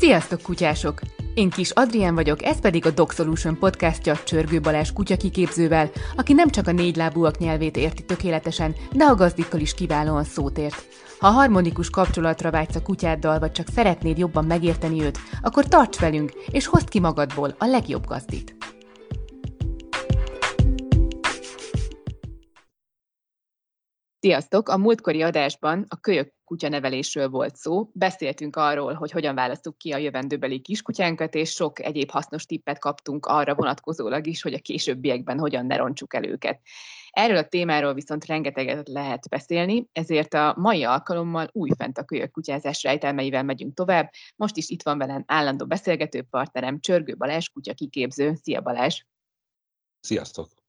Sziasztok, kutyások! Én Kis Adrien vagyok, ez pedig a Dog Solution podcastja Csörgő Balázs kutyakiképzővel, aki nem csak a négylábúak nyelvét érti tökéletesen, de a gazdikkal is kiválóan szót ért. Ha harmonikus kapcsolatra vágysz a kutyáddal, vagy csak szeretnéd jobban megérteni őt, akkor tarts velünk, és hozd ki magadból a legjobb gazdit. Sziasztok! A múltkori adásban a kölyök kutyanevelésről volt szó. Beszéltünk arról, hogy hogyan választjuk ki a jövendőbeli kiskutyánkat, és sok egyéb hasznos tippet kaptunk arra vonatkozólag is, hogy a későbbiekben hogyan ne roncsuk el őket. Erről a témáról viszont rengeteget lehet beszélni, ezért a mai alkalommal újfent a kölyök kutyázás rejtelmeivel megyünk tovább. Most is itt van velem állandó beszélgető partnerem Csörgő Balázs, kutya kiképző. Szia Balázs! Sziasztok!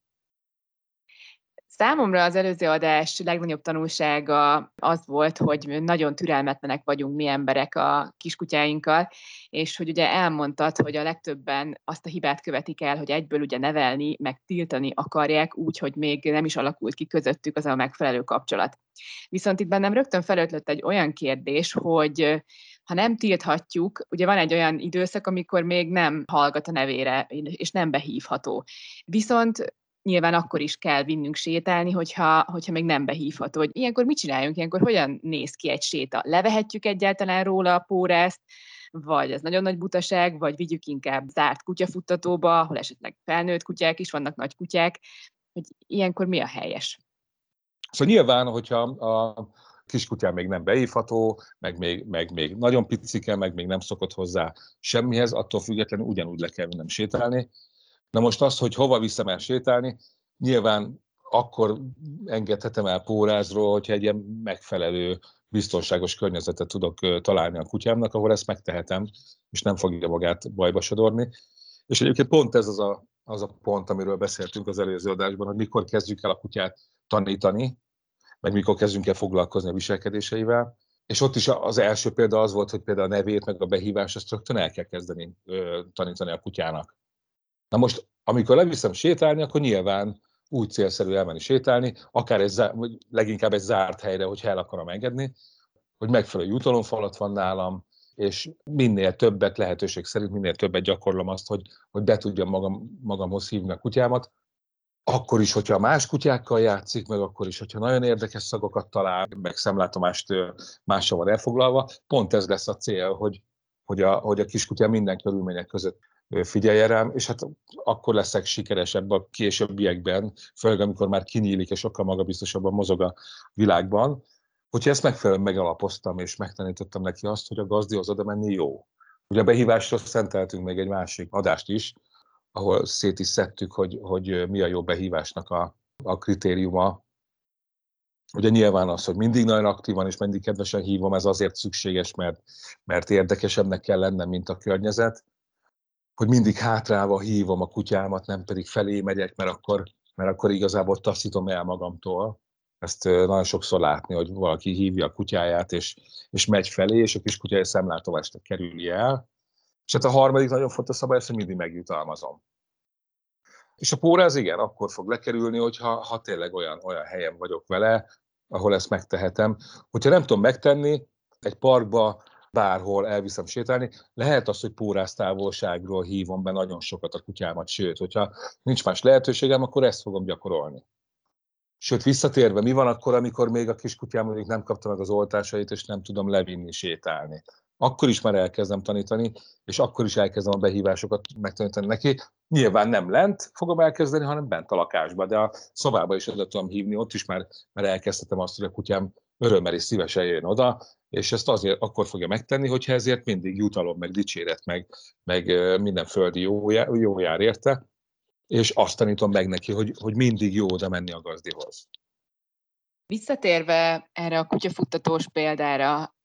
Számomra az előző adás legnagyobb tanulsága az volt, hogy nagyon türelmetlenek vagyunk mi emberek a kiskutyáinkkal, és hogy ugye elmondtad, hogy a legtöbben azt a hibát követik el, hogy egyből ugye nevelni, meg tiltani akarják úgy, hogy még nem is alakult ki közöttük az a megfelelő kapcsolat. Viszont itt bennem rögtön felötlött egy olyan kérdés, hogy ha nem tilthatjuk, ugye van egy olyan időszak, amikor még nem hallgat a nevére, és nem behívható. Viszont nyilván akkor is kell vinnünk sétálni, hogyha, hogyha még nem behívható. Hogy ilyenkor mit csináljunk, ilyenkor hogyan néz ki egy séta? Levehetjük egyáltalán róla a pórázt, vagy ez nagyon nagy butaság, vagy vigyük inkább zárt kutyafuttatóba, ahol esetleg felnőtt kutyák is vannak, nagy kutyák, hogy ilyenkor mi a helyes? Szóval nyilván, hogyha a kiskutyám még nem beívható, meg még, meg még nagyon picike, meg még nem szokott hozzá semmihez, attól függetlenül ugyanúgy le kell nem sétálni, Na most az, hogy hova el sétálni, nyilván akkor engedhetem el pórázról, hogyha egy ilyen megfelelő, biztonságos környezetet tudok találni a kutyámnak, ahol ezt megtehetem, és nem fogja magát bajba sodorni. És egyébként pont ez az a, az a pont, amiről beszéltünk az előző adásban, hogy mikor kezdjük el a kutyát tanítani, meg mikor kezdjünk el foglalkozni a viselkedéseivel. És ott is az első példa az volt, hogy például a nevét, meg a behívást, azt rögtön el kell kezdeni ö, tanítani a kutyának. Na most, amikor leviszem sétálni, akkor nyilván úgy célszerű elmenni sétálni, akár egy, vagy leginkább egy zárt helyre, hogyha el akarom engedni, hogy megfelelő jutalomfalat van nálam, és minél többet lehetőség szerint, minél többet gyakorlom azt, hogy, hogy be tudjam magam, magamhoz hívni a kutyámat, akkor is, hogyha más kutyákkal játszik, meg akkor is, hogyha nagyon érdekes szagokat talál, meg szemlátomást mással van elfoglalva, pont ez lesz a cél, hogy, hogy a, hogy a kiskutyám minden körülmények között figyelje rám, és hát akkor leszek sikeresebb a későbbiekben, főleg amikor már kinyílik és sokkal magabiztosabban mozog a világban, hogyha ezt megfelelően megalapoztam és megtanítottam neki azt, hogy a gazdihoz oda menni jó. Ugye a behívásról szenteltünk még egy másik adást is, ahol szét is szedtük, hogy, hogy mi a jó behívásnak a, a kritériuma. Ugye nyilván az, hogy mindig nagyon aktívan és mindig kedvesen hívom, ez azért szükséges, mert, mert érdekesebbnek kell lennem, mint a környezet, hogy mindig hátrálva hívom a kutyámat, nem pedig felé megyek, mert akkor, mert akkor igazából taszítom el magamtól. Ezt nagyon sokszor látni, hogy valaki hívja a kutyáját, és, és megy felé, és a kis kutyája szemlátomást kerüli el. És hát a harmadik nagyon fontos szabály, hogy mindig megjutalmazom. És a póráz igen, akkor fog lekerülni, hogyha ha tényleg olyan, olyan helyen vagyok vele, ahol ezt megtehetem. Hogyha nem tudom megtenni, egy parkba bárhol elviszem sétálni. Lehet az, hogy pórász távolságról hívom be nagyon sokat a kutyámat, sőt, hogyha nincs más lehetőségem, akkor ezt fogom gyakorolni. Sőt, visszatérve, mi van akkor, amikor még a kiskutyám mondjuk nem kapta meg az oltásait, és nem tudom levinni, sétálni? Akkor is már elkezdem tanítani, és akkor is elkezdem a behívásokat megtanítani neki. Nyilván nem lent fogom elkezdeni, hanem bent a lakásba, de a szobába is oda tudom hívni, ott is már, már elkezdhetem azt, hogy a kutyám örömmel és szívesen jön oda, és ezt azért akkor fogja megtenni, hogyha ezért mindig jutalom, meg dicséret, meg, meg minden földi jó, jó jár érte, és azt tanítom meg neki, hogy, hogy mindig jó oda menni a gazdihoz. Visszatérve erre a kutyafuttatós példára,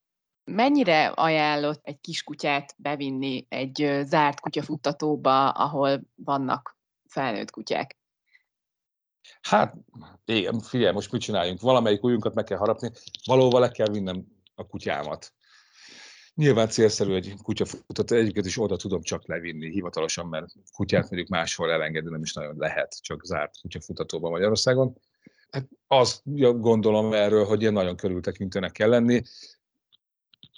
mennyire ajánlott egy kiskutyát bevinni egy zárt kutyafuttatóba, ahol vannak felnőtt kutyák? Hát, igen, figyelj, most mit csináljunk? Valamelyik ujjunkat meg kell harapni, valóval le kell vinnem a kutyámat. Nyilván célszerű egy kutyafutat, egyiket is oda tudom csak levinni hivatalosan, mert kutyát mondjuk máshol elengedni nem is nagyon lehet, csak zárt kutyafutatóban Magyarországon. Hát azt gondolom erről, hogy ilyen nagyon körültekintőnek kell lenni.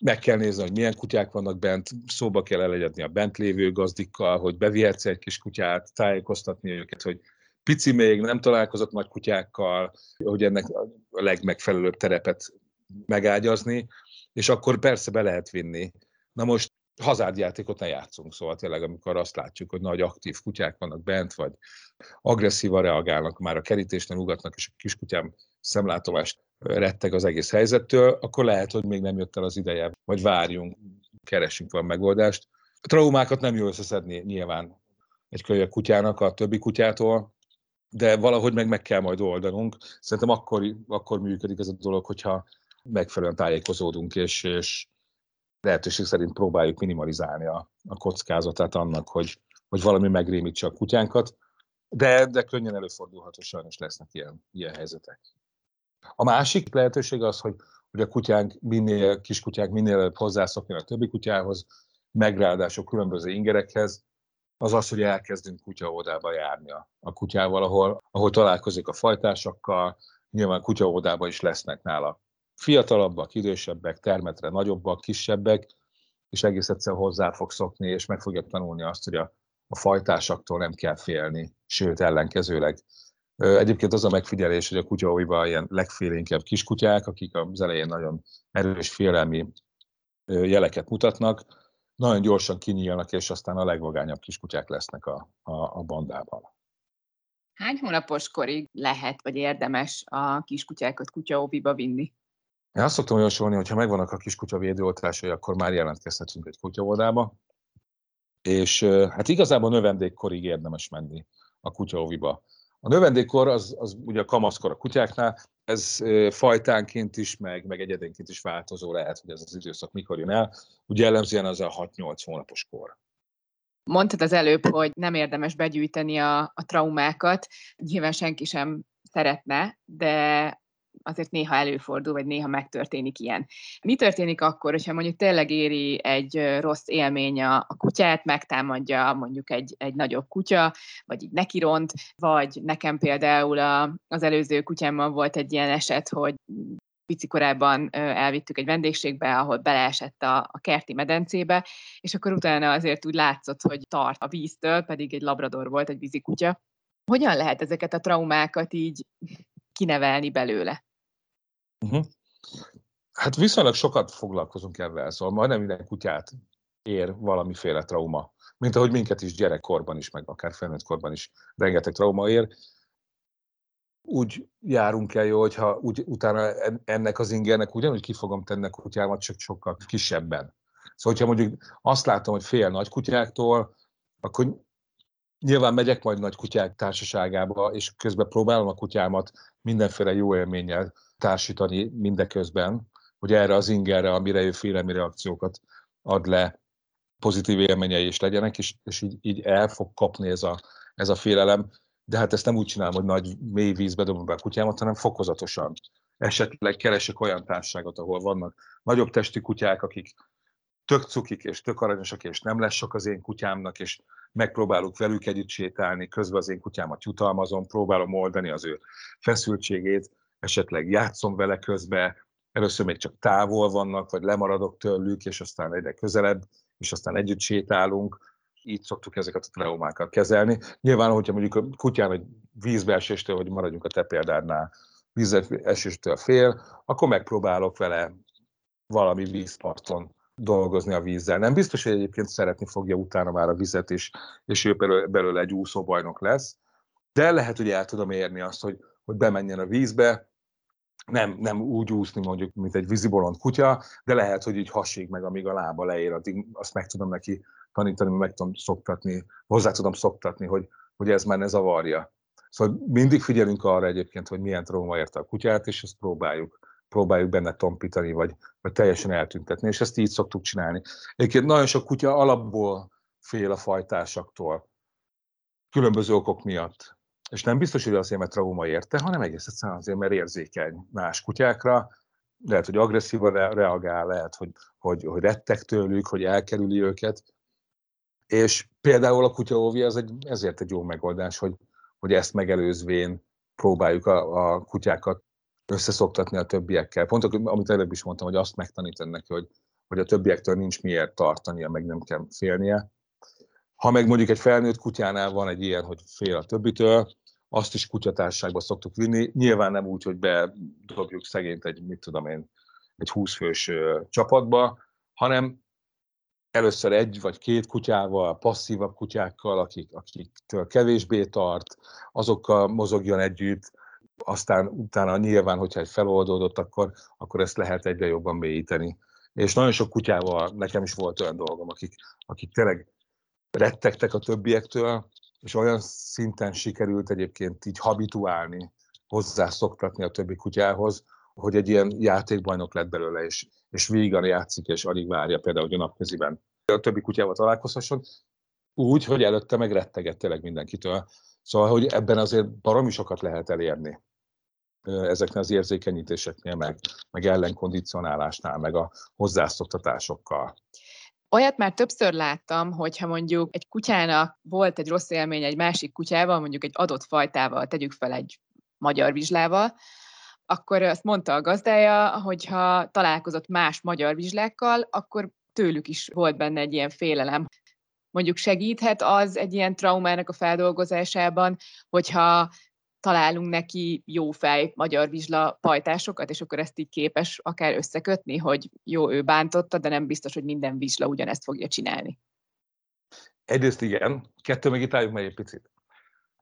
meg kell nézni, hogy milyen kutyák vannak bent, szóba kell elegyedni a bent lévő gazdikkal, hogy bevihetsz egy kis kutyát, tájékoztatni őket, hogy pici még, nem találkozott nagy kutyákkal, hogy ennek a legmegfelelőbb terepet megágyazni, és akkor persze be lehet vinni. Na most hazárdjátékot ne játszunk, szóval tényleg, amikor azt látjuk, hogy nagy aktív kutyák vannak bent, vagy agresszívan reagálnak, már a kerítésnél ugatnak, és a kiskutyám szemlátomást retteg az egész helyzettől, akkor lehet, hogy még nem jött el az ideje, vagy várjunk, keresünk van megoldást. A traumákat nem jó összeszedni nyilván egy kölyök kutyának a többi kutyától, de valahogy meg meg kell majd oldanunk. Szerintem akkor, akkor működik ez a dolog, hogyha megfelelően tájékozódunk, és, és lehetőség szerint próbáljuk minimalizálni a, a kockázatát annak, hogy, hogy valami megrémítse a kutyánkat, de, de könnyen előfordulhat, hogy sajnos lesznek ilyen, ilyen helyzetek. A másik lehetőség az, hogy, hogy a kutyánk minél, kiskutyák minél előbb hozzászokni a többi kutyához, megráadások különböző ingerekhez, az az, hogy elkezdünk kutyaódába járni a, kutyával, ahol, ahol találkozik a fajtásakkal, nyilván kutyaódába is lesznek nála fiatalabbak, idősebbek, termetre nagyobbak, kisebbek, és egész egyszer hozzá fog szokni, és meg fogja tanulni azt, hogy a, a fajtásaktól nem kell félni, sőt ellenkezőleg. Egyébként az a megfigyelés, hogy a kutyaóiban ilyen legfélénkebb kiskutyák, akik az elején nagyon erős félelmi jeleket mutatnak, nagyon gyorsan kinyílnak, és aztán a legvagányabb kiskutyák lesznek a, a, a bandában. Hány hónapos korig lehet, vagy érdemes a kiskutyákat kutyaóviba vinni? Én azt szoktam javasolni, hogy ha megvannak a kiskutya védőoltásai, akkor már jelentkezhetünk egy kutyavodába. És hát igazából növendékkorig érdemes menni a kutyaóviba. A növendékkor az, az ugye a kamaszkor a kutyáknál, ez fajtánként is, meg, meg egyedenként is változó lehet, hogy ez az időszak mikor jön el. Ugye jellemzően az a 6-8 hónapos kor. Mondtad az előbb, hogy nem érdemes begyűjteni a, a traumákat. Nyilván senki sem szeretne, de azért néha előfordul, vagy néha megtörténik ilyen. Mi történik akkor, hogyha mondjuk tényleg éri egy rossz élmény a, kutyát, megtámadja mondjuk egy, egy nagyobb kutya, vagy így nekiront, vagy nekem például a, az előző kutyámmal volt egy ilyen eset, hogy pici korában elvittük egy vendégségbe, ahol beleesett a, a kerti medencébe, és akkor utána azért úgy látszott, hogy tart a víztől, pedig egy labrador volt, egy vízikutya. Hogyan lehet ezeket a traumákat így kinevelni belőle? Uh-huh. Hát viszonylag sokat foglalkozunk ezzel, szóval majdnem minden kutyát ér valamiféle trauma. Mint ahogy minket is gyerekkorban is, meg akár felnőtt korban is rengeteg trauma ér. Úgy járunk el jó, hogyha úgy, utána ennek az ingernek ugyanúgy ki fogom tenni a kutyámat, csak sokkal kisebben. Szóval, hogyha mondjuk azt látom, hogy fél nagy kutyáktól, akkor nyilván megyek majd nagy kutyák társaságába, és közben próbálom a kutyámat mindenféle jó élménnyel társítani mindeközben, hogy erre az ingerre, amire ő félelmi reakciókat ad le, pozitív élményei is legyenek, és, és így, így el fog kapni ez a, ez a félelem. De hát ezt nem úgy csinálom, hogy nagy mély vízbe dobom be a kutyámat, hanem fokozatosan. Esetleg keresek olyan társaságot, ahol vannak nagyobb testi kutyák, akik tök cukik és tök aranyosak, és nem lesz sok az én kutyámnak, és megpróbálok velük együtt sétálni, közben az én kutyámat jutalmazom, próbálom oldani az ő feszültségét, esetleg játszom vele közben, először még csak távol vannak, vagy lemaradok tőlük, és aztán egyre közelebb, és aztán együtt sétálunk. Így szoktuk ezeket a traumákat kezelni. Nyilván, hogyha mondjuk a kutyán egy vízbeeséstől, hogy maradjunk a te példádnál, vízbeeséstől fél, akkor megpróbálok vele valami vízparton dolgozni a vízzel. Nem biztos, hogy egyébként szeretni fogja utána már a vizet, és, és ő belőle egy úszóbajnok lesz, de lehet, hogy el tudom érni azt, hogy, hogy bemenjen a vízbe, nem, nem úgy úszni mondjuk, mint egy vízibolond kutya, de lehet, hogy így hasig meg, amíg a lába leér, addig azt meg tudom neki tanítani, meg tudom szoktatni, hozzá tudom szoktatni, hogy, hogy ez már ne zavarja. Szóval mindig figyelünk arra egyébként, hogy milyen trauma érte a kutyát, és ezt próbáljuk, próbáljuk benne tompítani, vagy, vagy teljesen eltüntetni, és ezt így szoktuk csinálni. Egyébként nagyon sok kutya alapból fél a fajtásaktól, különböző okok miatt és nem biztos, hogy azért, mert trauma érte, hanem egész egyszerűen azért, mert érzékeny más kutyákra, lehet, hogy agresszívan reagál, lehet, hogy, hogy, hogy rettek tőlük, hogy elkerüli őket. És például a kutyaóvi az egy, ezért egy jó megoldás, hogy, hogy ezt megelőzvén próbáljuk a, a kutyákat összeszoktatni a többiekkel. Pont amit előbb is mondtam, hogy azt megtanítani neki, hogy, hogy a többiektől nincs miért tartania, meg nem kell félnie. Ha meg mondjuk egy felnőtt kutyánál van egy ilyen, hogy fél a többitől, azt is kutyatárságba szoktuk vinni. Nyilván nem úgy, hogy bedobjuk szegényt egy, mit tudom én, egy 20 fős csapatba, hanem először egy vagy két kutyával, passzívabb kutyákkal, akik, akiktől kevésbé tart, azokkal mozogjon együtt, aztán utána nyilván, hogyha egy feloldódott, akkor, akkor ezt lehet egyre jobban mélyíteni. És nagyon sok kutyával nekem is volt olyan dolgom, akik, akik tényleg rettegtek a többiektől, és olyan szinten sikerült egyébként így habituálni, hozzászoktatni a többi kutyához, hogy egy ilyen játékbajnok lett belőle, és, és vígan játszik, és alig várja például, hogy a napköziben a többi kutyával találkozhasson, úgy, hogy előtte meg rettegett tényleg mindenkitől. Szóval, hogy ebben azért baromi sokat lehet elérni ezeknél az érzékenyítéseknél, meg, meg ellenkondicionálásnál, meg a hozzászoktatásokkal. Olyat már többször láttam, hogyha mondjuk egy kutyának volt egy rossz élmény egy másik kutyával, mondjuk egy adott fajtával, tegyük fel egy magyar vizslával, akkor azt mondta a gazdája, hogy ha találkozott más magyar vizslákkal, akkor tőlük is volt benne egy ilyen félelem. Mondjuk segíthet az egy ilyen traumának a feldolgozásában, hogyha találunk neki jó fej magyar vizsla pajtásokat, és akkor ezt így képes akár összekötni, hogy jó, ő bántotta, de nem biztos, hogy minden vizsla ugyanezt fogja csinálni. Egyrészt igen, kettő meg itt álljunk meg egy picit.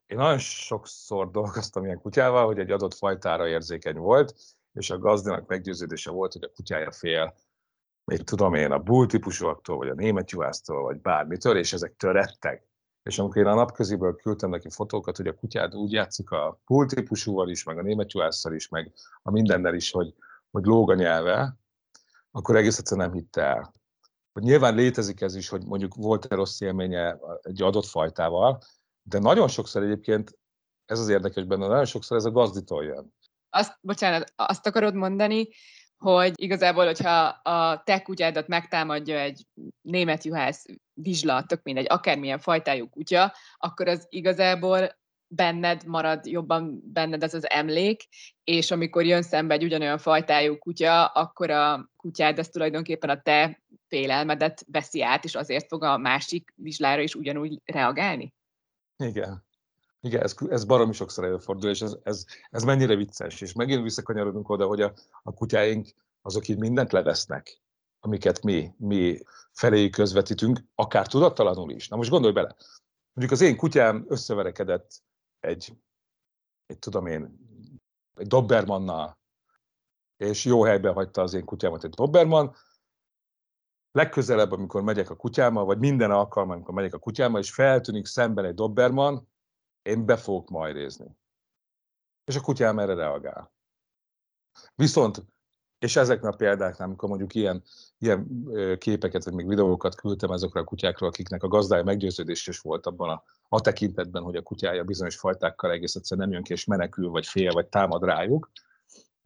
Én nagyon sokszor dolgoztam ilyen kutyával, hogy egy adott fajtára érzékeny volt, és a gazdának meggyőződése volt, hogy a kutyája fél, mit tudom én, a bull típusúaktól, vagy a német juhásztól, vagy bármitől, és ezektől retteg. És amikor én a napköziből küldtem neki fotókat, hogy a kutyád úgy játszik a bull típusúval is, meg a német juhásszal is, meg a mindennel is, hogy, hogy lóg a nyelve, akkor egész egyszerűen nem hitte el. Hogy nyilván létezik ez is, hogy mondjuk volt-e rossz élménye egy adott fajtával, de nagyon sokszor egyébként, ez az érdekes benne, nagyon sokszor ez a gazditól jön. Azt, bocsánat, azt akarod mondani, hogy igazából, hogyha a te kutyádat megtámadja egy német juhász vizsla, tök mindegy, akármilyen fajtájú kutya, akkor az igazából benned marad jobban benned ez az emlék, és amikor jön szembe egy ugyanolyan fajtájú kutya, akkor a kutyád ez tulajdonképpen a te félelmedet veszi át, és azért fog a másik vizslára is ugyanúgy reagálni? Igen. Igen, ez, ez baromi sokszor előfordul, és ez, ez, ez mennyire vicces. És megint visszakanyarodunk oda, hogy a, a kutyáink azok így mindent levesznek, amiket mi, mi felé közvetítünk, akár tudattalanul is. Na most gondolj bele, mondjuk az én kutyám összeverekedett egy, egy tudom én, egy Dobermannal, és jó helyben hagyta az én kutyámat egy Doberman, legközelebb, amikor megyek a kutyámmal, vagy minden alkalommal, amikor megyek a kutyámmal, és feltűnik szemben egy Doberman, én be fogok majd nézni. És a kutyám erre reagál. Viszont, és ezeknek a példáknál, amikor mondjuk ilyen, ilyen képeket, vagy még videókat küldtem ezekre a kutyákról, akiknek a gazdája meggyőződés is volt abban a, a tekintetben, hogy a kutyája bizonyos fajtákkal egész egyszerűen nem jön ki, és menekül, vagy fél, vagy támad rájuk,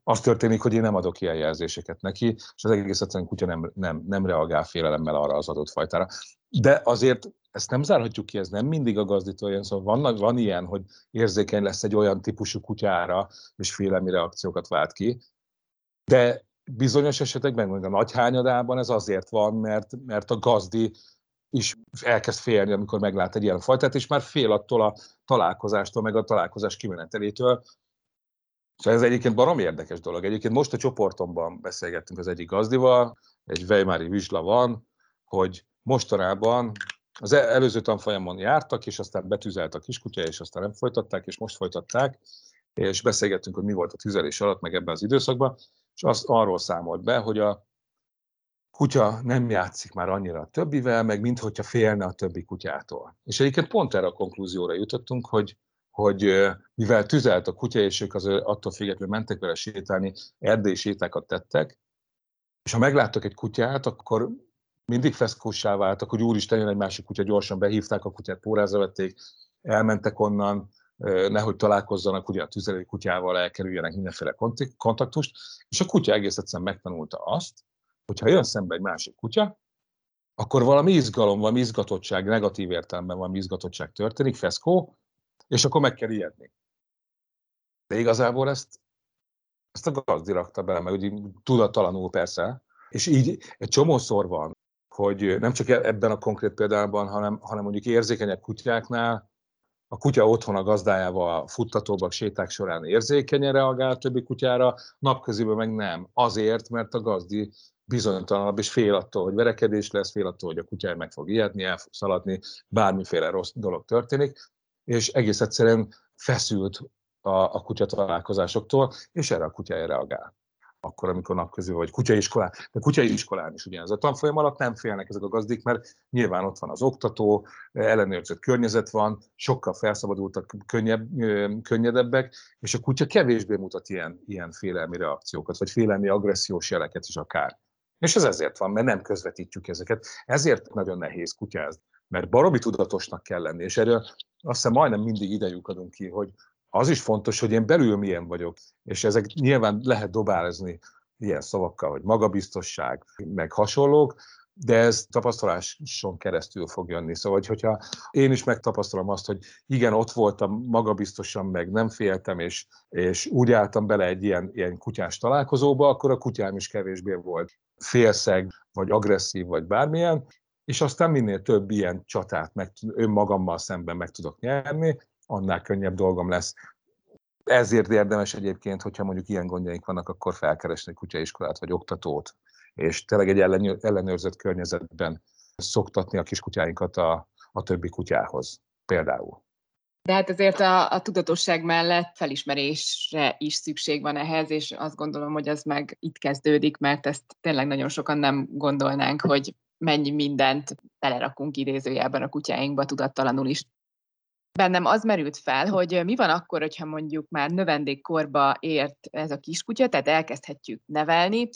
az történik, hogy én nem adok ilyen jelzéseket neki, és az egész egyszerűen kutya nem, nem, nem reagál félelemmel arra az adott fajtára. De azért ezt nem zárhatjuk ki, ez nem mindig a gazdító ilyen, szóval van, van ilyen, hogy érzékeny lesz egy olyan típusú kutyára, és félelmi reakciókat vált ki, de bizonyos esetekben, mondjuk a nagy hányadában ez azért van, mert, mert a gazdi is elkezd félni, amikor meglát egy ilyen fajtát, és már fél attól a találkozástól, meg a találkozás kimenetelétől. Szóval ez egyébként barom érdekes dolog. Egyébként most a csoportomban beszélgettünk az egyik gazdival, egy Weimári vizsla van, hogy mostanában az előző tanfolyamon jártak, és aztán betűzelt a kiskutya, és aztán nem folytatták, és most folytatták, és beszélgettünk, hogy mi volt a tüzelés alatt, meg ebben az időszakban, és azt arról számolt be, hogy a kutya nem játszik már annyira a többivel, meg minthogyha félne a többi kutyától. És egyébként pont erre a konklúzióra jutottunk, hogy, hogy mivel tüzelt a kutya, és ők az attól függetlenül mentek vele sétálni, erdélyi sétákat tettek, és ha megláttak egy kutyát, akkor mindig feszkósá váltak, hogy úristen, jön egy másik kutya, gyorsan behívták a kutyát, pórázra vették, elmentek onnan, nehogy találkozzanak ugye a tüzelő kutyával, elkerüljenek mindenféle kontaktust, és a kutya egész egyszerűen megtanulta azt, hogy ha jön szembe egy másik kutya, akkor valami izgalom, valami izgatottság, negatív értelemben valami izgatottság történik, feszkó, és akkor meg kell ijedni. De igazából ezt, ezt a gazdi rakta bele, meg ugye tudattalanul persze, És így egy csomószor van, hogy nem csak ebben a konkrét példában, hanem, hanem mondjuk érzékenyebb kutyáknál a kutya otthon a gazdájával futtatóbbak séták során érzékenyen reagál többi kutyára, napközében meg nem. Azért, mert a gazdi bizonytalanabb, és fél attól, hogy verekedés lesz, fél attól, hogy a kutyája meg fog ijedni, el fog szaladni, bármiféle rossz dolog történik, és egész egyszerűen feszült a, a kutya találkozásoktól, és erre a kutyája reagál akkor, amikor napközül vagy kutyaiskolán, de kutyaiskolán is ugyanez. A tanfolyam alatt nem félnek ezek a gazdik, mert nyilván ott van az oktató, ellenőrzött környezet van, sokkal felszabadultak, könnyebb, könnyedebbek, és a kutya kevésbé mutat ilyen, ilyen félelmi reakciókat, vagy félelmi agressziós jeleket is akár. És ez ezért van, mert nem közvetítjük ezeket. Ezért nagyon nehéz kutyázni, mert baromi tudatosnak kell lenni, és erről azt hiszem majdnem mindig idejük adunk ki, hogy az is fontos, hogy én belül milyen vagyok, és ezek nyilván lehet dobálozni ilyen szavakkal, hogy magabiztosság, meg hasonlók, de ez tapasztaláson keresztül fog jönni. Szóval, hogyha én is megtapasztalom azt, hogy igen, ott voltam magabiztosan, meg nem féltem, és, és úgy álltam bele egy ilyen, ilyen kutyás találkozóba, akkor a kutyám is kevésbé volt félszeg, vagy agresszív, vagy bármilyen, és aztán minél több ilyen csatát meg, önmagammal szemben meg tudok nyerni, annál könnyebb dolgom lesz. Ezért érdemes egyébként, hogyha mondjuk ilyen gondjaink vannak, akkor felkeresni kutyaiskolát vagy oktatót, és tényleg egy ellenőrzött környezetben szoktatni a kiskutyáinkat a, a többi kutyához például. De hát azért a, a tudatosság mellett felismerésre is szükség van ehhez, és azt gondolom, hogy ez meg itt kezdődik, mert ezt tényleg nagyon sokan nem gondolnánk, hogy mennyi mindent belerakunk idézőjelben a kutyáinkba tudattalanul is bennem az merült fel, hogy mi van akkor, hogyha mondjuk már növendékkorba ért ez a kiskutya, tehát elkezdhetjük nevelni.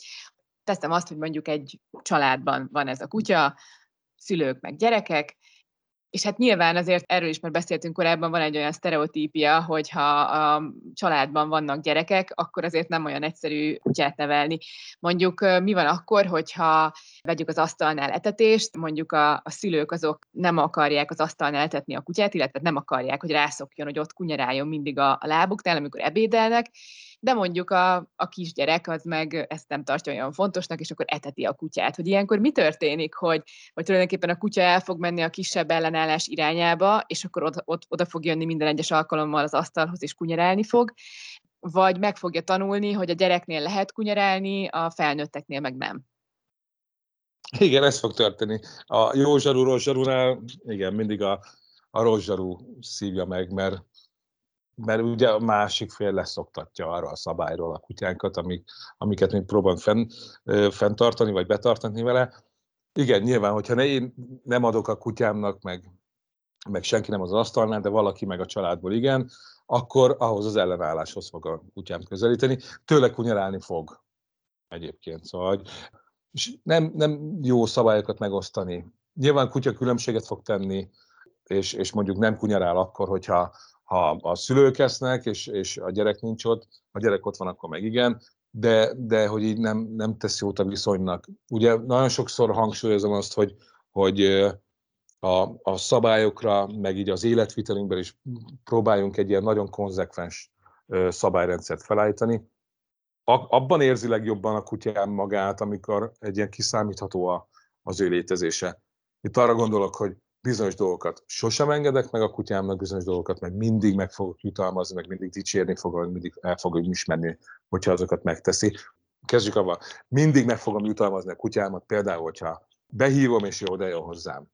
Teszem azt, hogy mondjuk egy családban van ez a kutya, szülők meg gyerekek, és hát nyilván azért erről is már beszéltünk korábban, van egy olyan sztereotípia, hogy ha a családban vannak gyerekek, akkor azért nem olyan egyszerű kutyát nevelni. Mondjuk mi van akkor, hogyha vegyük az asztalnál etetést, mondjuk a, a szülők azok nem akarják az asztalnál etetni a kutyát, illetve nem akarják, hogy rászokjon, hogy ott kunyaráljon mindig a, a lábuknál, amikor ebédelnek, de mondjuk a, a kisgyerek az meg ezt nem tartja olyan fontosnak, és akkor eteti a kutyát. Hogy ilyenkor mi történik, hogy, hogy tulajdonképpen a kutya el fog menni a kisebb ellenállás irányába, és akkor oda, oda, oda fog jönni minden egyes alkalommal az asztalhoz, és kunyerálni fog, vagy meg fogja tanulni, hogy a gyereknél lehet kunyerálni, a felnőtteknél meg nem. Igen, ez fog történni. A jó zsarú, rossz zsarúnál, igen, mindig a, a rossz zsarú szívja meg, mert mert ugye a másik fél leszoktatja arra a szabályról a kutyánkat, amik, amiket még próbál fenn, fenntartani, vagy betartani vele. Igen, nyilván, hogyha ne, én nem adok a kutyámnak, meg, meg senki nem az asztalnál, de valaki meg a családból igen, akkor ahhoz az ellenálláshoz fog a kutyám közelíteni. Tőle kunyarálni fog egyébként. Szóval és nem, nem jó szabályokat megosztani. Nyilván kutya különbséget fog tenni, és, és mondjuk nem kunyarál akkor, hogyha ha a szülők esznek, és, és a gyerek nincs ott, a gyerek ott van, akkor meg igen, de, de hogy így nem, nem tesz jót a viszonynak. Ugye nagyon sokszor hangsúlyozom azt, hogy, hogy a, a szabályokra, meg így az életvitelünkben is próbáljunk egy ilyen nagyon konzekvens szabályrendszert felállítani. Abban érzi legjobban a kutyám magát, amikor egy ilyen kiszámítható a, az ő létezése. Itt arra gondolok, hogy bizonyos dolgokat sosem engedek meg a kutyámnak, bizonyos dolgokat meg mindig meg fogok jutalmazni, meg mindig dicsérni fogom, mindig el fogom ismerni, hogyha azokat megteszi. Kezdjük avval. Mindig meg fogom jutalmazni a kutyámat, például, hogyha behívom, és jó, de jó hozzám.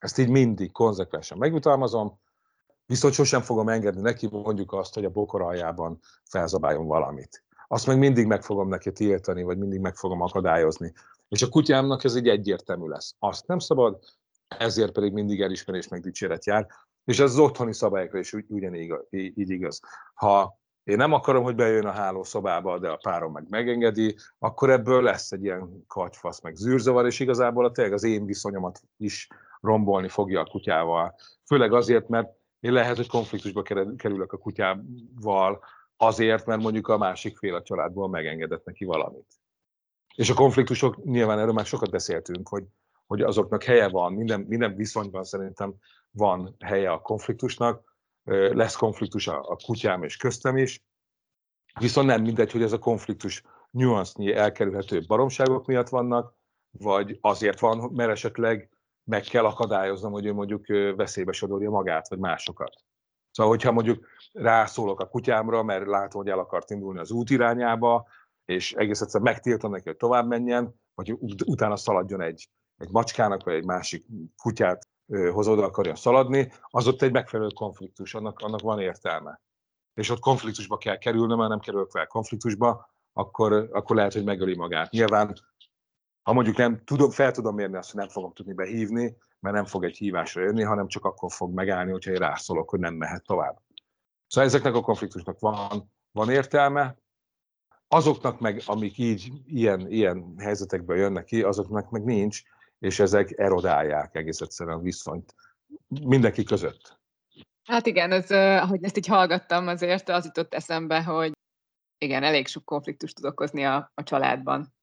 Ezt így mindig konzekvensen megjutalmazom, viszont sosem fogom engedni neki mondjuk azt, hogy a bokor aljában felzabáljon valamit. Azt meg mindig meg fogom neki tiltani, vagy mindig meg fogom akadályozni. És a kutyámnak ez egy egyértelmű lesz. Azt nem szabad, ezért pedig mindig elismerés meg dicséret jár, és ez az otthoni szabályokra is ugyanígy így igaz. Ha én nem akarom, hogy bejön a hálószobába, de a párom meg megengedi, akkor ebből lesz egy ilyen katyfasz, meg zűrzavar, és igazából a tényleg az én viszonyomat is rombolni fogja a kutyával. Főleg azért, mert én lehet, hogy konfliktusba kerülök a kutyával, azért, mert mondjuk a másik fél a családból megengedett neki valamit. És a konfliktusok, nyilván erről már sokat beszéltünk, hogy hogy azoknak helye van, minden, minden viszonyban szerintem van helye a konfliktusnak, lesz konfliktus a, a kutyám és köztem is, viszont nem mindegy, hogy ez a konfliktus nyuansznyi elkerülhető baromságok miatt vannak, vagy azért van, mert esetleg meg kell akadályoznom, hogy ő mondjuk veszélybe sodorja magát, vagy másokat. Szóval, hogyha mondjuk rászólok a kutyámra, mert látom, hogy el akart indulni az út irányába, és egész egyszer megtiltom neki, hogy tovább menjen, vagy utána szaladjon egy, egy macskának, vagy egy másik kutyát hoz oda akarja szaladni, az ott egy megfelelő konfliktus, annak, annak van értelme. És ott konfliktusba kell kerülnöm, mert nem kerülök fel konfliktusba, akkor, akkor lehet, hogy megöli magát. Nyilván, ha mondjuk nem tudom, fel tudom mérni azt, hogy nem fogom tudni behívni, mert nem fog egy hívásra jönni, hanem csak akkor fog megállni, hogyha én rászólok, hogy nem mehet tovább. Szóval ezeknek a konfliktusnak van, van értelme, azoknak meg, amik így ilyen, ilyen helyzetekből jönnek ki, azoknak meg nincs, és ezek erodálják egész egyszerűen a viszonyt mindenki között. Hát igen, ez, ahogy ezt így hallgattam, azért az jutott eszembe, hogy igen, elég sok konfliktust tud okozni a, a családban.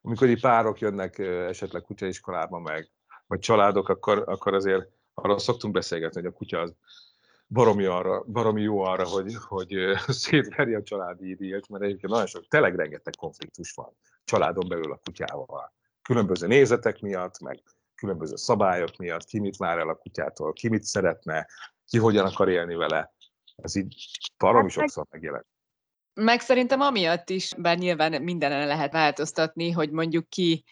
Amikor így párok jönnek esetleg kutyaiskolába meg, vagy családok, akkor, akkor azért arra szoktunk beszélgetni, hogy a kutya az baromi, arra, baromi jó arra, hogy, hogy szétveri a családi idélt, mert egyébként nagyon sok, tényleg rengeteg konfliktus van családon belül a kutyával. Különböző nézetek miatt, meg különböző szabályok miatt, ki mit vár el a kutyától, ki mit szeretne, ki hogyan akar élni vele. Ez így baromi hát sokszor megjelent. Meg szerintem amiatt is, bár nyilván mindenen lehet változtatni, hogy mondjuk ki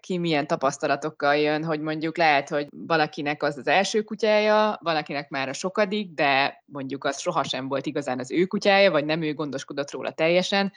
ki milyen tapasztalatokkal jön, hogy mondjuk lehet, hogy valakinek az az első kutyája, valakinek már a sokadik, de mondjuk az sohasem volt igazán az ő kutyája, vagy nem ő gondoskodott róla teljesen.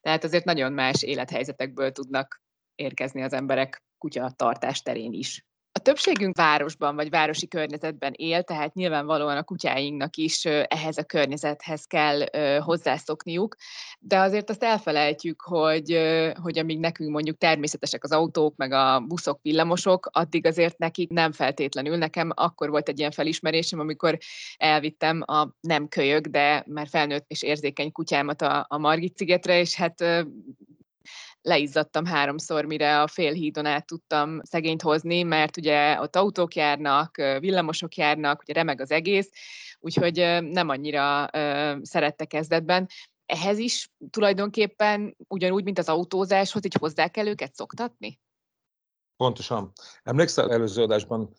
Tehát azért nagyon más élethelyzetekből tudnak érkezni az emberek kutya tartás terén is. A többségünk városban vagy városi környezetben él, tehát nyilvánvalóan a kutyáinknak is ehhez a környezethez kell hozzászokniuk, de azért azt elfelejtjük, hogy, hogy amíg nekünk mondjuk természetesek az autók, meg a buszok, villamosok, addig azért nekik nem feltétlenül. Nekem akkor volt egy ilyen felismerésem, amikor elvittem a nem kölyök, de már felnőtt és érzékeny kutyámat a, a Margit szigetre, és hát leizzadtam háromszor, mire a félhídon át tudtam szegényt hozni, mert ugye ott autók járnak, villamosok járnak, ugye remeg az egész, úgyhogy nem annyira szerette kezdetben. Ehhez is tulajdonképpen ugyanúgy, mint az autózáshoz, így hozzá kell őket szoktatni? Pontosan. Emlékszel, előző adásban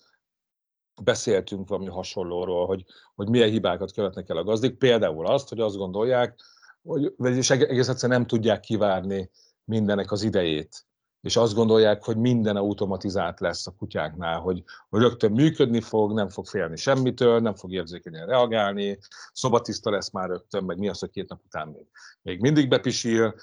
beszéltünk valami hasonlóról, hogy, hogy milyen hibákat követnek el a gazdik. Például azt, hogy azt gondolják, hogy, vagyis egész egyszerűen nem tudják kivárni mindenek az idejét, és azt gondolják, hogy minden automatizált lesz a kutyáknál, hogy, hogy rögtön működni fog, nem fog félni semmitől, nem fog érzékenyen reagálni, szobatiszta lesz már rögtön, meg mi az, hogy két nap után még, még mindig bepisil,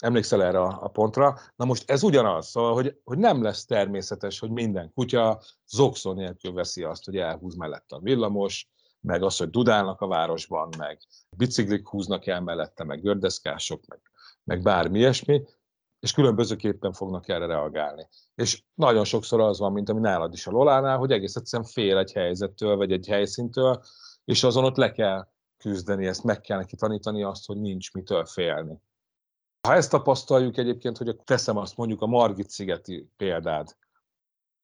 emlékszel erre a, pontra. Na most ez ugyanaz, szóval, hogy, hogy nem lesz természetes, hogy minden kutya zokszó nélkül veszi azt, hogy elhúz mellette a villamos, meg az, hogy dudálnak a városban, meg biciklik húznak el mellette, meg gördeszkások, meg meg bármi ilyesmi, és különbözőképpen fognak erre reagálni. És nagyon sokszor az van, mint ami nálad is a Lolánál, hogy egész egyszerűen fél egy helyzettől, vagy egy helyszíntől, és azon ott le kell küzdeni, ezt meg kell neki tanítani azt, hogy nincs mitől félni. Ha ezt tapasztaljuk egyébként, hogy teszem azt mondjuk a Margit szigeti példád,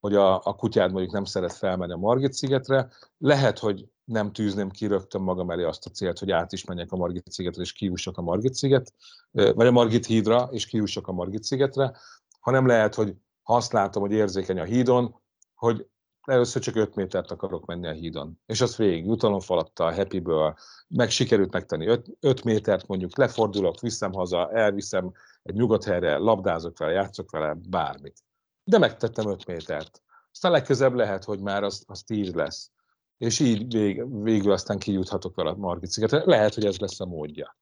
hogy a, a kutyád mondjuk nem szeret felmenni a Margit szigetre, lehet, hogy nem tűzném ki rögtön magam elé azt a célt, hogy át is menjek a Margit szigetre, és kiussak a Margit sziget, vagy a Margit hídra, és kiussak a Margit szigetre, hanem lehet, hogy ha azt látom, hogy érzékeny a hídon, hogy először csak 5 métert akarok menni a hídon. És azt végig jutalomfalattal, happyből, meg sikerült megtenni 5, métert, mondjuk lefordulok, viszem haza, elviszem egy nyugodt helyre, labdázok vele, játszok vele, bármit. De megtettem 5 métert. Aztán legközebb lehet, hogy már az, az 10 lesz és így vég, végül aztán kijuthatok vele a Margit szigetre. Lehet, hogy ez lesz a módja.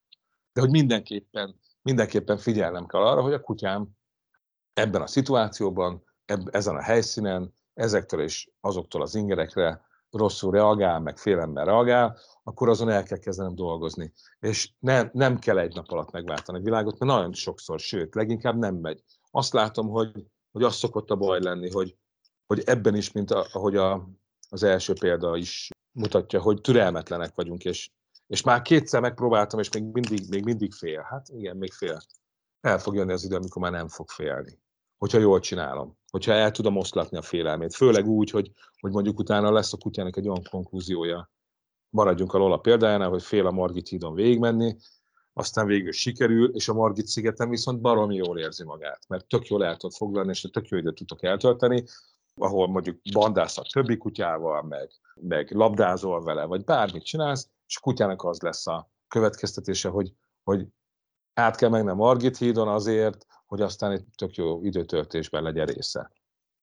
De hogy mindenképpen, mindenképpen figyelnem kell arra, hogy a kutyám ebben a szituációban, eb, ezen a helyszínen, ezektől és azoktól az ingerekre rosszul reagál, meg félemmel reagál, akkor azon el kell kezdenem dolgozni. És ne, nem kell egy nap alatt megváltani a világot, mert nagyon sokszor, sőt, leginkább nem megy. Azt látom, hogy, hogy az szokott a baj lenni, hogy, hogy ebben is, mint a, ahogy a, az első példa is mutatja, hogy türelmetlenek vagyunk, és, és már kétszer megpróbáltam, és még mindig, még mindig fél. Hát igen, még fél. El fog jönni az idő, amikor már nem fog félni. Hogyha jól csinálom. Hogyha el tudom oszlatni a félelmét. Főleg úgy, hogy, hogy mondjuk utána lesz a kutyának egy olyan konklúziója, maradjunk a Lola példájánál, hogy fél a Margit hídon végigmenni, aztán végül sikerül, és a Margit szigeten viszont baromi jól érzi magát, mert tök jól el tud foglalni, és tök jó időt tudok eltölteni, ahol mondjuk bandász a többi kutyával, meg, meg labdázol vele, vagy bármit csinálsz, és a kutyának az lesz a következtetése, hogy, hogy át kell mennem Margit hídon azért, hogy aztán egy tök jó időtöltésben legyen része.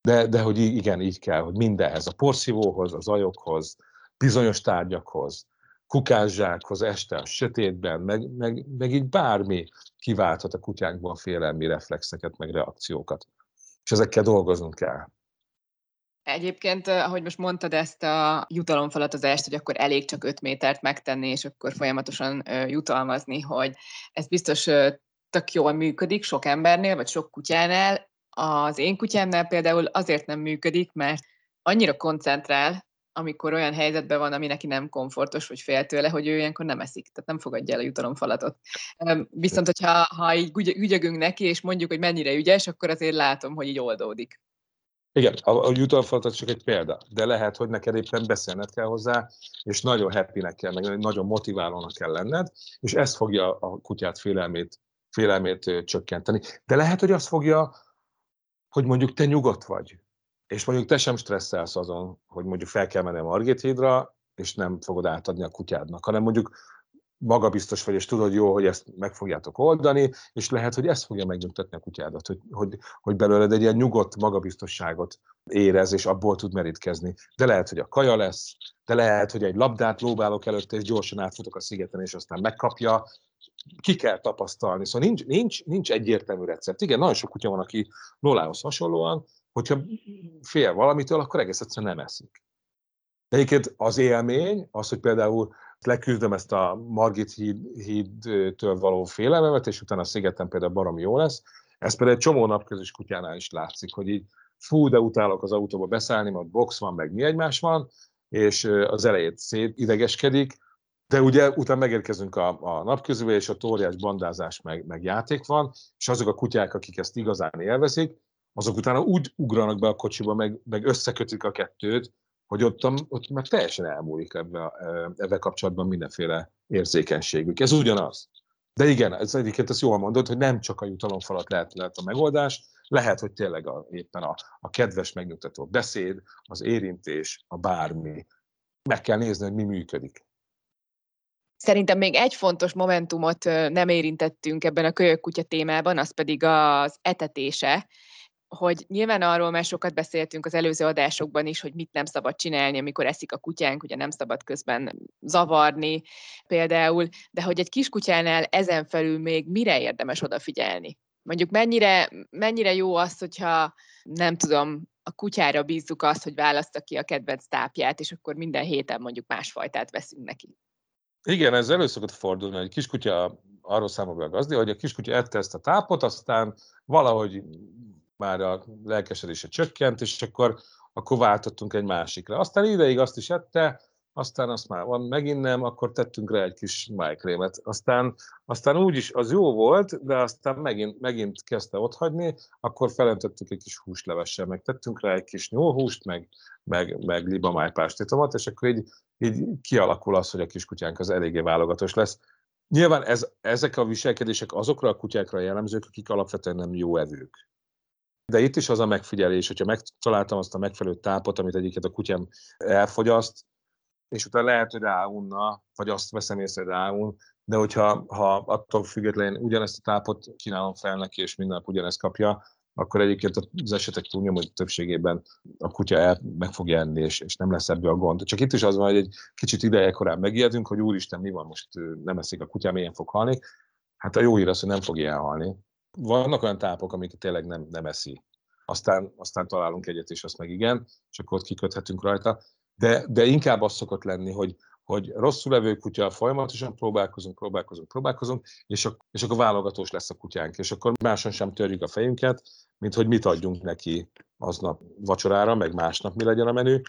De, de hogy igen, így kell, hogy mindenhez, a porszívóhoz, az ajokhoz, bizonyos tárgyakhoz, kukászsákhoz este a sötétben, meg, meg, meg így bármi kiválthat a kutyánkban félelmi reflexeket, meg reakciókat. És ezekkel dolgoznunk kell. Egyébként, ahogy most mondtad ezt a jutalomfalatozást, hogy akkor elég csak 5 métert megtenni, és akkor folyamatosan jutalmazni, hogy ez biztos tök jól működik sok embernél, vagy sok kutyánál. Az én kutyámnál például azért nem működik, mert annyira koncentrál, amikor olyan helyzetben van, ami neki nem komfortos, vagy fél tőle, hogy ő ilyenkor nem eszik, tehát nem fogadja el a jutalomfalatot. Viszont, hogyha ha így ügyögünk neki, és mondjuk, hogy mennyire ügyes, akkor azért látom, hogy így oldódik. Igen, a, a jutalomfalatot csak egy példa, de lehet, hogy neked éppen beszélned kell hozzá, és nagyon happynek kell, meg nagyon motiválónak kell lenned, és ez fogja a kutyát félelmét, félelmét csökkenteni. De lehet, hogy azt fogja, hogy mondjuk te nyugodt vagy, és mondjuk te sem stresszelsz azon, hogy mondjuk fel kell menni a Margit hídra, és nem fogod átadni a kutyádnak, hanem mondjuk magabiztos vagy, és tudod jó, hogy ezt meg fogjátok oldani, és lehet, hogy ez fogja megnyugtatni a kutyádat, hogy, hogy, hogy belőled egy ilyen nyugodt magabiztosságot érez, és abból tud merítkezni. De lehet, hogy a kaja lesz, de lehet, hogy egy labdát lóbálok előtte, és gyorsan átfutok a szigeten, és aztán megkapja. Ki kell tapasztalni. Szóval nincs, nincs, nincs egyértelmű recept. Igen, nagyon sok kutya van, aki Lolához hasonlóan, hogyha fél valamitől, akkor egész egyszerűen nem eszik. De egyébként az élmény, az, hogy például leküzdöm ezt a Margit híd, hídtől való félelmemet, és utána a szigeten például baromi jó lesz. Ez például egy csomó napközös kutyánál is látszik, hogy így fú, de utálok az autóba beszállni, mert box van, meg mi egymás van, és az elejét szét idegeskedik, de ugye utána megérkezünk a, a napközülbe, és a óriás bandázás meg, meg játék van, és azok a kutyák, akik ezt igazán élvezik, azok utána úgy ugranak be a kocsiba, meg, meg összekötik a kettőt, hogy ott, ott már teljesen elmúlik ebbe, ebbe kapcsolatban mindenféle érzékenységük. Ez ugyanaz. De igen, ez egyiket ezt jól mondod, hogy nem csak a jutalomfalat lehet, lehet a megoldás, lehet, hogy tényleg a, éppen a, a kedves, megnyugtató beszéd, az érintés, a bármi. Meg kell nézni, hogy mi működik. Szerintem még egy fontos momentumot nem érintettünk ebben a kölyök kutya témában, az pedig az etetése hogy nyilván arról már sokat beszéltünk az előző adásokban is, hogy mit nem szabad csinálni, amikor eszik a kutyánk, ugye nem szabad közben zavarni például, de hogy egy kiskutyánál ezen felül még mire érdemes odafigyelni? Mondjuk mennyire, mennyire jó az, hogyha nem tudom, a kutyára bízzuk azt, hogy választa ki a kedvenc tápját, és akkor minden héten mondjuk másfajtát veszünk neki. Igen, ez elő szokott fordulni, hogy kiskutya arról számol be a gazdi, hogy a kiskutya ette ezt a tápot, aztán valahogy már a lelkesedése csökkent, és akkor, akkor váltottunk egy másikra. Aztán ideig azt is ette, aztán azt már van megint nem, akkor tettünk rá egy kis májkrémet. Aztán, aztán úgy is az jó volt, de aztán megint, megint kezdte otthagyni, akkor felöntöttük egy kis húslevessel, meg tettünk rá egy kis nyúlhúst, meg, meg, meg libamájpástitomat, és akkor így, így kialakul az, hogy a kiskutyánk az eléggé válogatos lesz. Nyilván ez, ezek a viselkedések azokra a kutyákra jellemzők, akik alapvetően nem jó evők. De itt is az a megfigyelés, hogyha megtaláltam azt a megfelelő tápot, amit egyiket a kutyám elfogyaszt, és utána lehet, hogy ráunna, vagy azt veszem észre, hogy ráun, de hogyha ha attól függetlenül ugyanezt a tápot kínálom fel neki, és minden nap ugyanezt kapja, akkor egyébként az esetek túlnyomó többségében a kutya el, meg fog enni, és, és nem lesz ebből a gond. Csak itt is az van, hogy egy kicsit ideje korán megijedünk, hogy úristen, mi van, most nem eszik a kutyám, milyen fog halni. Hát a jó hír az, hogy nem fog elhalni, vannak olyan tápok, amik tényleg nem, nem eszi. Aztán, aztán találunk egyet, és azt meg igen, és akkor ott kiköthetünk rajta. De, de inkább az szokott lenni, hogy, hogy rosszul levő kutya, folyamatosan próbálkozunk, próbálkozunk, próbálkozunk, és, a, és akkor válogatós lesz a kutyánk, és akkor máson sem törjük a fejünket, mint hogy mit adjunk neki aznap vacsorára, meg másnap mi legyen a menü,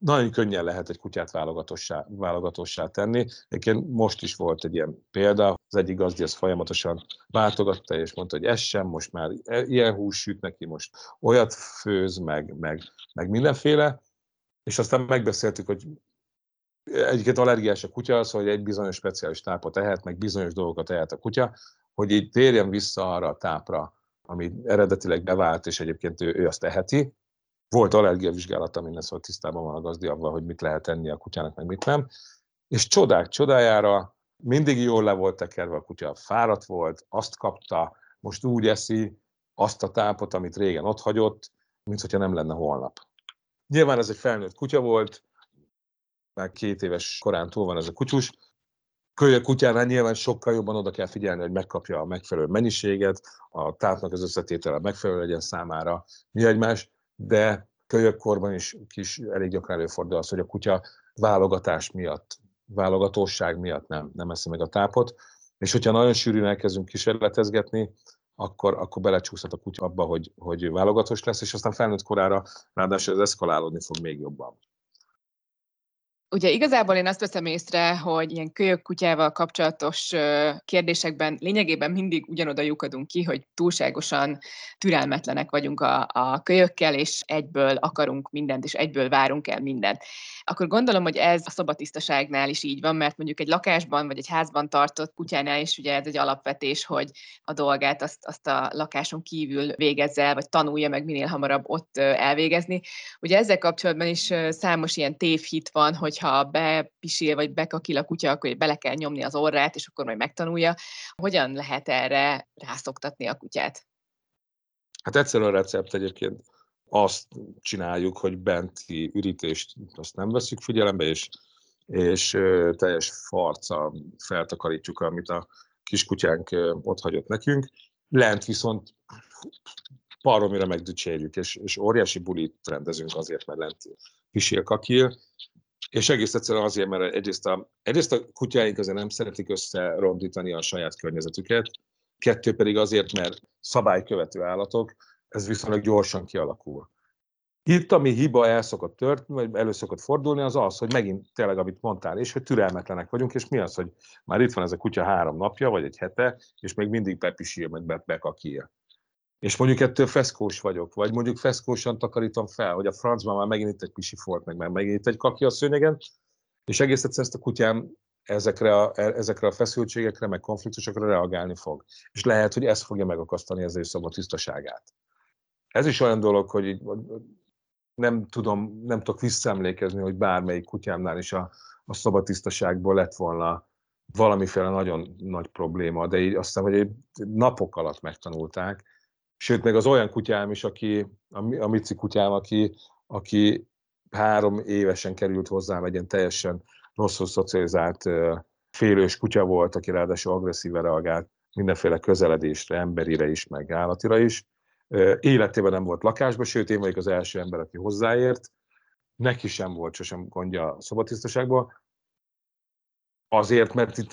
nagyon könnyen lehet egy kutyát válogatossá, válogatossá tenni. Egyébként most is volt egy ilyen példa, az egyik gazdi ezt folyamatosan váltogatta, és mondta, hogy ez sem, most már ilyen hús süt neki, most olyat főz, meg, meg, meg mindenféle, és aztán megbeszéltük, hogy egyiket allergiás a kutya az, hogy egy bizonyos speciális tápot ehet, meg bizonyos dolgokat ehet a kutya, hogy így térjen vissza arra a tápra, ami eredetileg bevált, és egyébként ő, ő azt eheti. Volt allergiavizsgálata, minden szóval tisztában van a gazdi avval, hogy mit lehet tenni a kutyának, meg mit nem. És csodák csodájára mindig jól le volt tekerve a kutya, fáradt volt, azt kapta, most úgy eszi azt a tápot, amit régen ott hagyott, mint hogyha nem lenne holnap. Nyilván ez egy felnőtt kutya volt, már két éves korán túl van ez a kutyus. Kölyök kutyánál nyilván sokkal jobban oda kell figyelni, hogy megkapja a megfelelő mennyiséget, a tápnak az összetétele megfelelő legyen számára, mi egymás, de kölyökkorban is kis elég gyakran előfordul az, hogy a kutya válogatás miatt, válogatóság miatt nem, nem eszi meg a tápot, és hogyha nagyon sűrűn elkezdünk kísérletezgetni, akkor, akkor belecsúszhat a kutya abba, hogy, hogy válogatós lesz, és aztán felnőtt korára ráadásul ez eszkalálódni fog még jobban. Ugye igazából én azt veszem észre, hogy ilyen kölyök kutyával kapcsolatos kérdésekben lényegében mindig ugyanoda lyukadunk ki, hogy túlságosan türelmetlenek vagyunk a, a kölyökkel, és egyből akarunk mindent, és egyből várunk el mindent. Akkor gondolom, hogy ez a szobatisztaságnál is így van, mert mondjuk egy lakásban vagy egy házban tartott kutyánál is ugye ez egy alapvetés, hogy a dolgát azt, azt a lakáson kívül végezze, vagy tanulja meg minél hamarabb ott elvégezni. Ugye ezzel kapcsolatban is számos ilyen tévhit van, hogy hogyha bepisil vagy bekakil a kutya, akkor bele kell nyomni az orrát, és akkor majd megtanulja. Hogyan lehet erre rászoktatni a kutyát? Hát egyszerűen a recept egyébként azt csináljuk, hogy benti ürítést azt nem veszük figyelembe, és, és teljes farca feltakarítjuk, amit a kiskutyánk ott hagyott nekünk. Lent viszont paromira megdücsérjük, és, és óriási bulit rendezünk azért, mert lent pisil kakil, és egész egyszerűen azért, mert egyrészt a, egyrészt a kutyáink azért nem szeretik összerondítani a saját környezetüket, kettő pedig azért, mert szabálykövető állatok, ez viszonylag gyorsan kialakul. Itt, ami hiba el szokott történni, vagy elő szokott fordulni, az az, hogy megint tényleg, amit mondtál, és hogy türelmetlenek vagyunk, és mi az, hogy már itt van ez a kutya három napja, vagy egy hete, és még mindig bepisír, meg bekakír és mondjuk ettől feszkós vagyok, vagy mondjuk feszkósan takarítom fel, hogy a francban már megint itt egy pisi folt, meg már megint itt egy kaki a szőnyegen, és egész egyszerűen ezt a kutyám ezekre a, e, ezekre a feszültségekre, meg konfliktusokra reagálni fog. És lehet, hogy ez fogja megakasztani ezzel is a tisztaságát. Ez is olyan dolog, hogy így nem tudom, nem tudok visszaemlékezni, hogy bármelyik kutyámnál is a, a szobatisztaságból lett volna valamiféle nagyon nagy probléma, de így aztán, hogy napok alatt megtanulták, Sőt, meg az olyan kutyám is, aki, a, a Mici kutyám, aki, aki három évesen került hozzám, egy ilyen teljesen rosszul szocializált félős kutya volt, aki ráadásul agresszíve reagált mindenféle közeledésre, emberire is, meg állatira is. Életében nem volt lakásban, sőt, én vagyok az első ember, aki hozzáért. Neki sem volt sosem gondja a szobatisztaságban. Azért, mert itt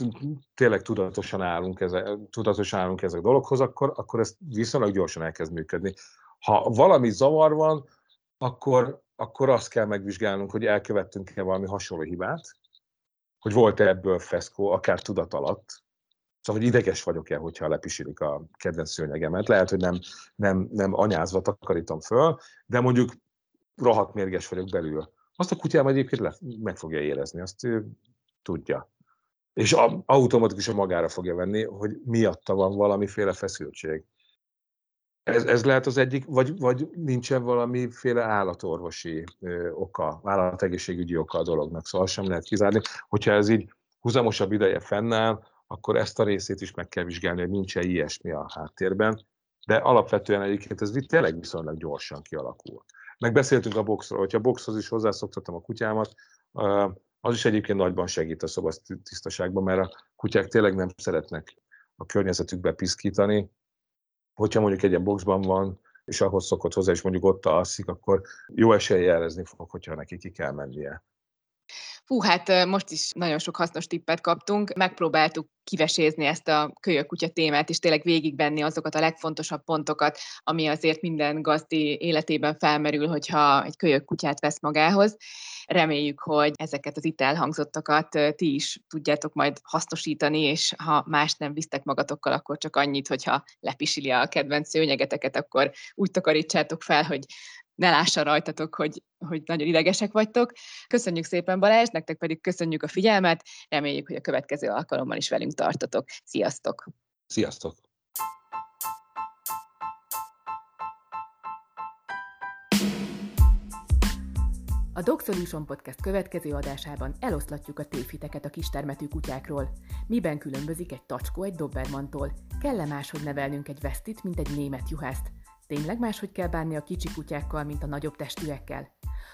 tényleg tudatosan állunk, ezek, tudatosan állunk ezek a dologhoz, akkor, akkor ez viszonylag gyorsan elkezd működni. Ha valami zavar van, akkor, akkor azt kell megvizsgálnunk, hogy elkövettünk-e valami hasonló hibát, hogy volt-e ebből feszkó, akár tudat alatt, Szóval, hogy ideges vagyok-e, hogyha lepisilik a kedvenc szőnyegemet. Lehet, hogy nem, nem, nem anyázva takarítom föl, de mondjuk rohadt mérges vagyok belül. Azt a kutyám egyébként le, meg fogja érezni, azt ő tudja és automatikusan magára fogja venni, hogy miatta van valamiféle feszültség. Ez, ez lehet az egyik, vagy, vagy nincsen valamiféle állatorvosi ö, oka, állategészségügyi oka a dolognak, szóval sem lehet kizárni. Hogyha ez így húzamosabb ideje fennáll, akkor ezt a részét is meg kell vizsgálni, hogy nincs-e ilyesmi a háttérben, de alapvetően egyébként ez tényleg viszonylag gyorsan kialakul. Megbeszéltünk a boxról, hogyha a boxhoz is hozzászoktattam a kutyámat, az is egyébként nagyban segít a szobatisztaságban, mert a kutyák tényleg nem szeretnek a környezetükbe piszkítani. Hogyha mondjuk egy ilyen boxban van, és ahhoz szokott hozzá, és mondjuk ott alszik, akkor jó esélye jelezni fog, hogyha neki ki kell mennie. Hú, hát most is nagyon sok hasznos tippet kaptunk. Megpróbáltuk kivesézni ezt a kölyök kutya témát, és tényleg végigvenni azokat a legfontosabb pontokat, ami azért minden gazdi életében felmerül, hogyha egy kölyök kutyát vesz magához. Reméljük, hogy ezeket az itt elhangzottakat ti is tudjátok majd hasznosítani, és ha más nem visztek magatokkal, akkor csak annyit, hogyha lepisili a kedvenc szőnyegeteket, akkor úgy takarítsátok fel, hogy ne lássa rajtatok, hogy, hogy nagyon idegesek vagytok. Köszönjük szépen Balázs, nektek pedig köszönjük a figyelmet, reméljük, hogy a következő alkalommal is velünk tartotok. Sziasztok! Sziasztok! A Dog Solution Podcast következő adásában eloszlatjuk a tévhiteket a kistermetű kutyákról. Miben különbözik egy tacskó egy dobermantól? Kell-e máshogy nevelnünk egy vesztit, mint egy német juhászt? Tényleg máshogy kell bánni a kicsi kutyákkal, mint a nagyobb testűekkel?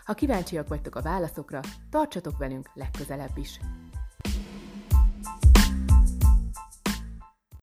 Ha kíváncsiak vagytok a válaszokra, tartsatok velünk legközelebb is!